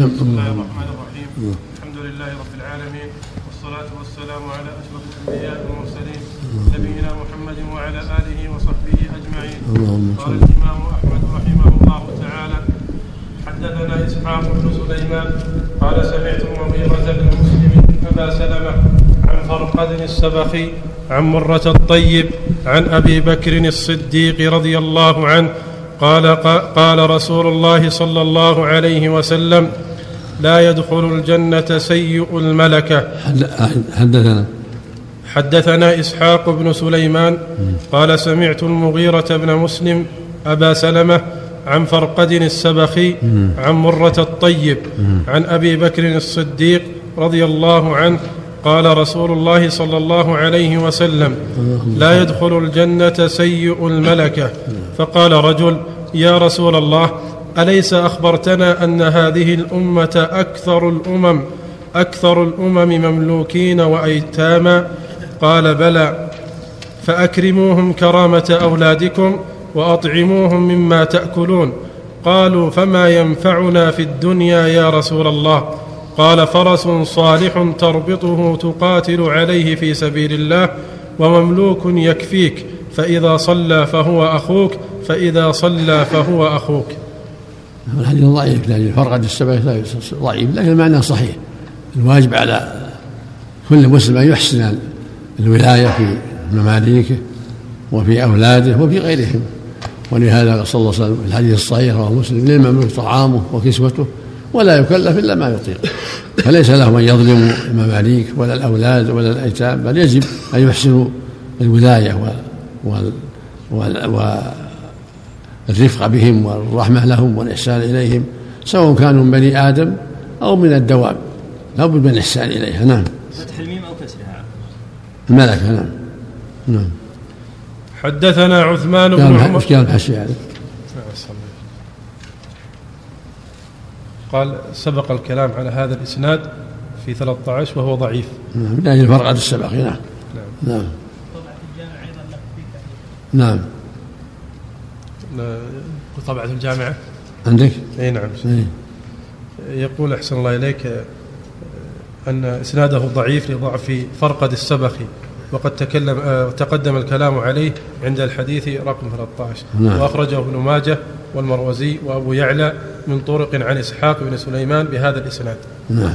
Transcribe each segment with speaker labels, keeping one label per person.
Speaker 1: بسم الله الرحمن الرحيم. الحمد لله رب العالمين والصلاة والسلام على أشرف الأنبياء والمرسلين نبينا محمد وعلى آله وصحبه أجمعين. قال الإمام أحمد رحمه الله تعالى حدثنا إسحاق بن سليمان قال سمعت المغيرة بن مسلم أبا سلمة عن فرقد السبخي عن مرة الطيب عن أبي بكر الصديق رضي الله عنه قال قال رسول الله صلى الله عليه وسلم لا يدخل الجنة سيء الملكة
Speaker 2: حدثنا.
Speaker 1: حدثنا إسحاق بن سليمان قال سمعت المغيرة بن مسلم أبا سلمة عن فرقد السبخي عن مرة الطيب عن أبي بكر الصديق رضي الله عنه قال رسول الله صلى الله عليه وسلم لا يدخل الجنة سيء الملكة. فقال رجل يا رسول الله أليس أخبرتنا أن هذه الأمة أكثر الأمم أكثر الأمم مملوكين وأيتاما؟ قال بلى فأكرموهم كرامة أولادكم وأطعموهم مما تأكلون. قالوا فما ينفعنا في الدنيا يا رسول الله؟ قال فرس صالح تربطه تقاتل عليه في سبيل الله ومملوك يكفيك فإذا صلى فهو أخوك فإذا صلى فهو أخوك.
Speaker 2: الحديث ضعيف لأن فرقد السبع ضعيف لكن المعنى صحيح. الواجب على كل مسلم أن يحسن الولاية في مماليكه وفي أولاده وفي غيرهم. ولهذا صلى الله عليه وسلم في الحديث الصحيح رواه مسلم للمملوك طعامه وكسوته ولا يكلف إلا ما يطيق. فليس له أن يظلم المماليك ولا الأولاد ولا الأيتام بل يجب أن يحسنوا الولاية وال وال وال الرفق بهم والرحمة لهم والإحسان إليهم سواء كانوا من بني آدم أو من الدواب. لا بد من الإحسان إليها. نعم.
Speaker 3: فتح الميم أو كسرها.
Speaker 2: الملكة. نعم. نعم.
Speaker 1: حدثنا عثمان بن عمر
Speaker 2: الحشي هذا؟
Speaker 1: قال سبق الكلام على هذا الإسناد في 13 وهو ضعيف.
Speaker 2: نعم من أجل فرقة السبق. نعم. نعم. نعم. نعم.
Speaker 1: طبعة الجامعة.
Speaker 2: عندك؟
Speaker 1: إي نعم.
Speaker 2: إيه.
Speaker 1: يقول أحسن الله إليك أن إسناده ضعيف لضعف فرقد السبخي وقد تكلم آه، تقدم الكلام عليه عند الحديث رقم 13
Speaker 2: نعم.
Speaker 1: وأخرجه ابن ماجه والمروزي وأبو يعلى من طرق عن إسحاق بن سليمان بهذا الإسناد.
Speaker 2: نعم.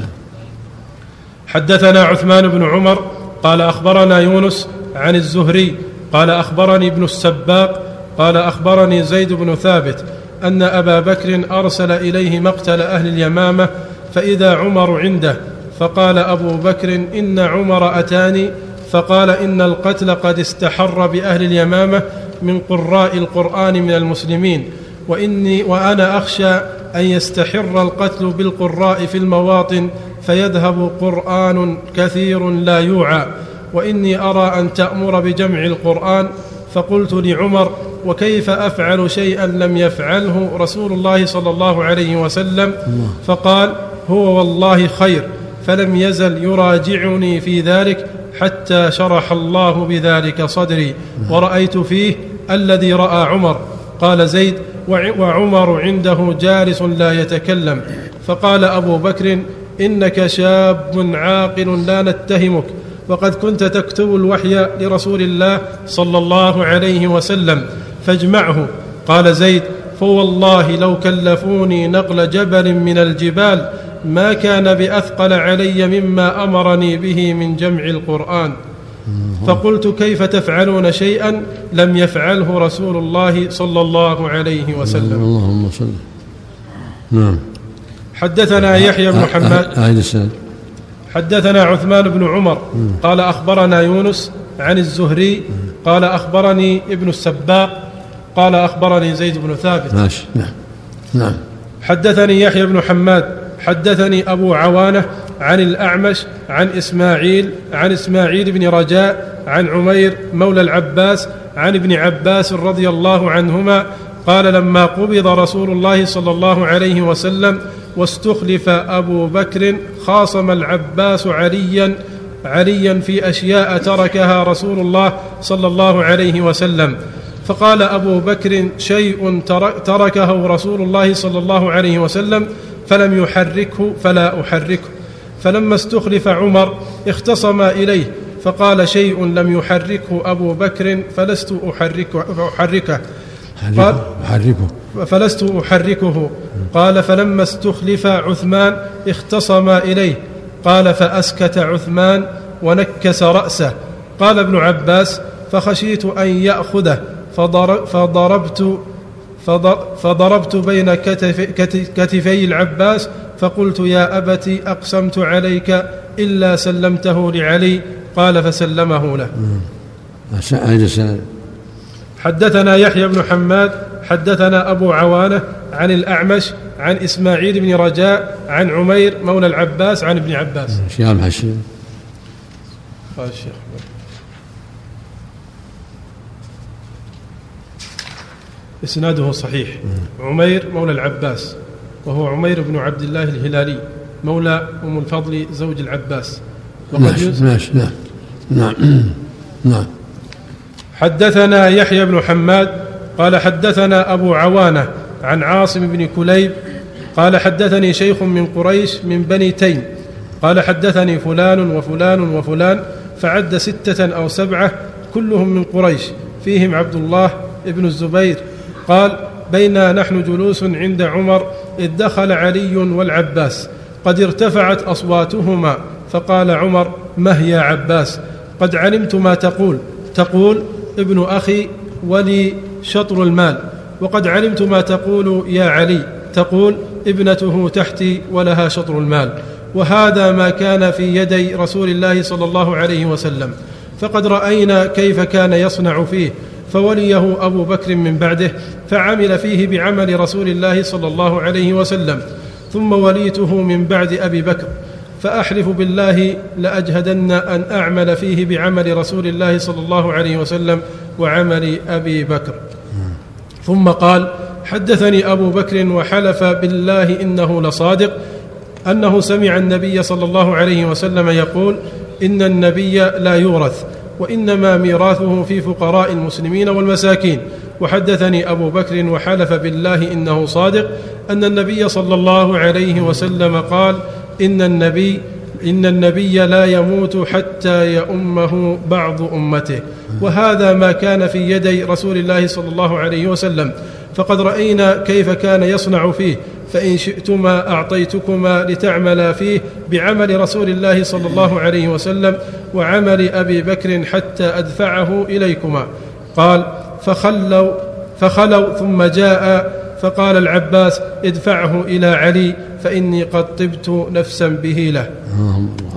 Speaker 1: حدثنا عثمان بن عمر قال أخبرنا يونس عن الزهري قال أخبرني ابن السباق قال أخبرني زيد بن ثابت أن أبا بكر أرسل إليه مقتل أهل اليمامة فإذا عمر عنده فقال أبو بكر إن عمر أتاني فقال إن القتل قد استحر بأهل اليمامة من قراء القرآن من المسلمين وإني وأنا أخشى أن يستحر القتل بالقراء في المواطن فيذهب قرآن كثير لا يوعى وإني أرى أن تأمر بجمع القرآن فقلت لعمر وكيف أفعل شيئا لم يفعله رسول الله صلى الله عليه وسلم؟ فقال هو والله خير فلم يزل يراجعني في ذلك حتى شرح الله بذلك صدري. ورأيت فيه الذي رأى عمر. قال زيد وعمر عنده جالس لا يتكلم. فقال أبو بكر إنك شاب عاقل لا نتهمك. وقد كنت تكتب الوحي لرسول الله صلى الله عليه وسلم فاجمعه. قال زيد فوالله لو كلفوني نقل جبل من الجبال ما كان بأثقل علي مما أمرني به من جمع القرآن. فقلت كيف تفعلون شيئا لم يفعله رسول الله صلى الله عليه وسلم.
Speaker 2: اللهم صل. نعم.
Speaker 1: حدثنا يحيى بن حماد. حدثنا عثمان بن عمر. قال أخبرنا يونس عن الزهري. قال أخبرني ابن السباق. قال أخبرني زيد بن ثابت.
Speaker 2: ماشي. نعم. نعم.
Speaker 1: حدثني يحيى بن حماد حدثني أبو عوانة عن الأعمش عن إسماعيل عن إسماعيل بن رجاء عن عمير مولى العباس عن ابن عباس رضي الله عنهما قال لما قبض رسول الله صلى الله عليه وسلم واستخلف أبو بكر خاصم العباس عليا عليا في أشياء تركها رسول الله صلى الله عليه وسلم. فقال أبو بكر شيء تركه رسول الله صلى الله عليه وسلم فلم يحركه فلا أحركه. فلما استخلف عمر اختصم إليه فقال شيء لم يحركه أبو بكر فلست أحركه, أحركه
Speaker 2: قال أحركه
Speaker 1: فلست أحركه. قال فلما استخلف عثمان اختصم إليه. قال فأسكت عثمان ونكس رأسه. قال ابن عباس فخشيت أن يأخذه. فضربت فضربت بين كتف كتفي العباس فقلت يا أبت أقسمت عليك إلا سلمته لعلي. قال فسلمه له. حدثنا يحيى بن حماد حدثنا أبو عوانة عن الأعمش عن إسماعيل بن رجاء عن عمير مولى العباس عن ابن عباس.
Speaker 2: شيخ الحشيم.
Speaker 1: قال الشيخ إسناده صحيح. عمير مولى العباس وهو عمير بن عبد الله الهلالي مولى أم الفضل زوج العباس.
Speaker 2: ماشي ماشي نعم نعم نعم.
Speaker 1: حدثنا يحيى بن حماد قال حدثنا أبو عوانة عن عاصم بن كليب قال حدثني شيخ من قريش من بني تيم قال حدثني فلان وفلان وفلان فعد ستة أو سبعة كلهم من قريش فيهم عبد الله بن الزبير قال بينا نحن جلوس عند عمر إذ دخل علي والعباس قد ارتفعت أصواتهما فقال عمر مه يا عباس؟ قد علمت ما تقول. تقول ابن أخي ولي شطر المال وقد علمت ما تقول يا علي. تقول ابنته تحتي ولها شطر المال وهذا ما كان في يدي رسول الله صلى الله عليه وسلم فقد رأينا كيف كان يصنع فيه فوليه أبو بكر من بعده فعمل فيه بعمل رسول الله صلى الله عليه وسلم. ثم وليته من بعد أبي بكر. فأحلف بالله لأجهدن أن أعمل فيه بعمل رسول الله صلى الله عليه وسلم وعمل أبي بكر. ثم قال حدثني أبو بكر وحلف بالله إنه لصادق أنه سمع النبي صلى الله عليه وسلم يقول إن النبي لا يورث. وإنما ميراثه في فقراء المسلمين والمساكين. وحدثني أبو بكر وحلف بالله إنه صادق أن النبي صلى الله عليه وسلم قال إن النبي إن النبي لا يموت حتى يؤمه بعض أمته. وهذا ما كان في يدي رسول الله صلى الله عليه وسلم. فقد رأينا كيف كان يصنع فيه. فإن شئتما أعطيتكما لتعملا فيه بعمل رسول الله صلى الله عليه وسلم وعمل أبي بكر حتى أدفعه إليكما. قال فخلوا فخلوا ثم جاء فقال العباس ادفعه إلى علي فإني قد طبت نفسا به له.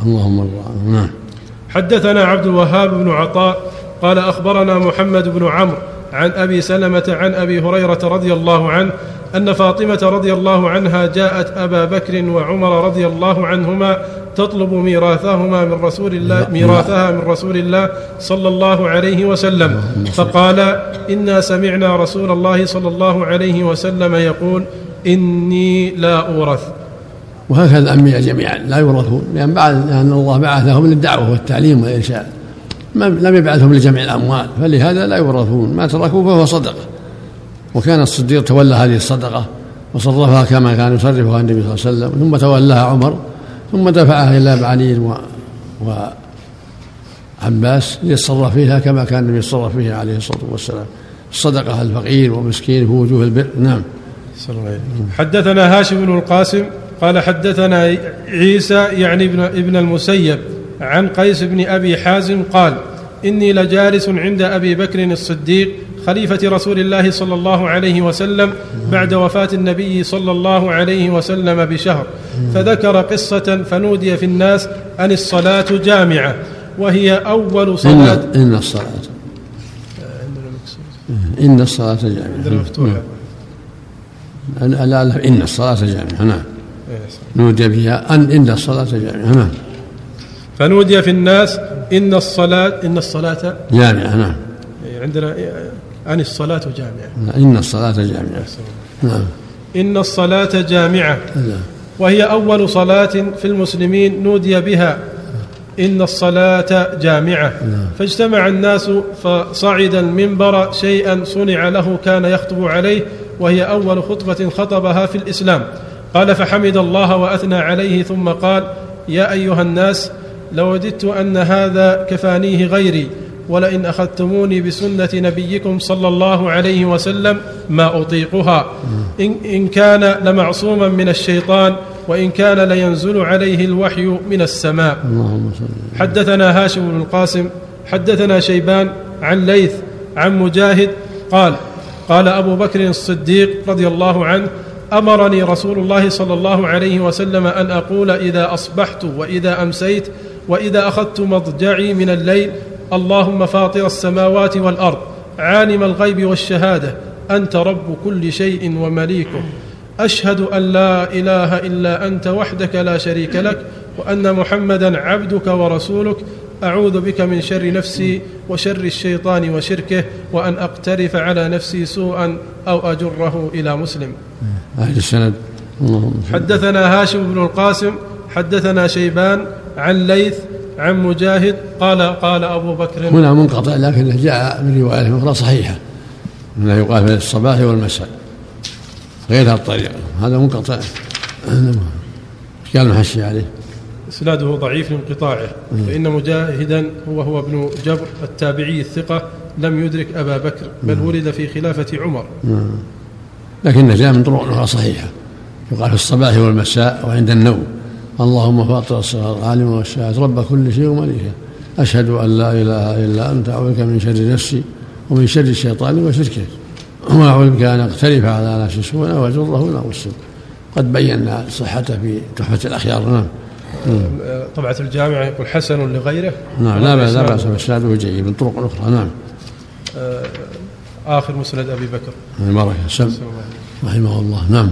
Speaker 2: اللهم نعم.
Speaker 1: حدثنا عبد الوهاب بن عطاء قال أخبرنا محمد بن عمرو عن أبي سلمة عن أبي هريرة رضي الله عنه أن فاطمة رضي الله عنها جاءت أبا بكر وعمر رضي الله عنهما تطلب ميراثهما من رسول الله ميراثها من رسول الله صلى الله عليه وسلم. فقال إنا سمعنا رسول الله صلى الله عليه وسلم يقول إني لا أورث.
Speaker 2: وهكذا الأنبياء جميعا. لا يورثون. لأن بعد لأن الله بعثهم للدعوة والتعليم والإرشاد. لم يبعثهم لجمع الأموال. فلهذا لا يورثون. ما تركوا فهو صدقة. وكان الصديق تولى هذه الصدقة وصرفها كما كان يصرفها النبي صلى الله عليه وسلم ثم تولاها عمر ثم دفعها أبي علي و... وعباس ليتصرف فيها كما كان النبي يتصرف فيها عليه الصلاة والسلام. الصدقة الفقير ومسكين في وجوه البر نعم.
Speaker 1: حدثنا هاشم بن القاسم قال حدثنا عيسى يعني ابن, ابن المسيب عن قيس بن أبي حازم قال إني لجالس عند أبي بكر الصديق خليفة رسول الله صلى الله عليه وسلم بعد وفاة النبي صلى الله عليه وسلم بشهر. فذكر قصة فنودي في الناس أن الصلاة جامعة وهي أول صلاة.
Speaker 2: إن, إن الصلاة. إن الصلاة جامعة. عندنا مفتوحه لا لا إن الصلاة جامعة. نعم. نودي بها أن إن الصلاة جامعة. نعم.
Speaker 1: فنودي في الناس إن الصلاة إن الصلاة
Speaker 2: جامعة. نعم.
Speaker 1: عندنا أن الصلاة جامعة.
Speaker 2: إن الصلاة جامعة. نعم.
Speaker 1: إن الصلاة جامعة. نعم. وهي أول صلاة في المسلمين نودي بها. إن الصلاة جامعة. نعم. فاجتمع الناس فصعد المنبر شيئا صنع له كان يخطب عليه وهي أول خطبة خطبها في الإسلام. قال فحمد الله وأثنى عليه. ثم قال يا أيها الناس لوددت أن هذا كفانيه غيري ولئن أخذتموني بسنة نبيكم صلى الله عليه وسلم ما أطيقها. إن, إن كان لمعصوما من الشيطان وإن كان لينزل عليه الوحي من السماء. حدثنا هاشم بن القاسم حدثنا شيبان عن ليث عن مجاهد قال قال أبو بكر الصديق رضي الله عنه أمرني رسول الله صلى الله عليه وسلم أن أقول إذا أصبحت وإذا أمسيت وإذا أخذت مضجعي من الليل اللهم فاطر السماوات والأرض عالم الغيب والشهادة أنت رب كل شيء ومليكه. أشهد أن لا إله إلا أنت وحدك لا شريك لك وأن محمدا عبدك ورسولك. أعوذ بك من شر نفسي وشر الشيطان وشركه وأن أقترف على نفسي سوءا أو أجره إلى مسلم.
Speaker 2: أهل السند.
Speaker 1: حدثنا هاشم بن القاسم حدثنا شيبان عن ليث عن مجاهد قال قال أبو بكر
Speaker 2: هنا منقطع لكنه جاء من رواية أخرى صحيحة أنه يقال في الصباح والمساء غير هذه الطريقة هذا منقطع. قال المحشي عليه.
Speaker 1: إسناده ضعيف لانقطاعه فإن مجاهدا هو هو ابن جبر التابعي الثقة لم يدرك أبا بكر بل ولد في خلافة عمر.
Speaker 2: لكنه جاء من طرق أخرى صحيحة يقال في الصباح والمساء وعند النوم. اللهم فاطر الصغار عالم والشهاد رب كل شيء ومليكه. أشهد أن لا إله إلا أنت أعوذ بك من شر نفسي ومن شر الشيطان وشركه. وأعوذ بك أن أقترف على نفسي سوءا أو أجره إلى مسلم قد بينا صحته في تحفة الأخيار. نعم.
Speaker 1: طبعة الجامعة يقول حسن لغيره.
Speaker 2: نعم لا بأس لا بأس إسناده جيد من طرق أخرى. نعم.
Speaker 1: آخر مسند أبي بكر.
Speaker 2: بارك رحمه الله. نعم.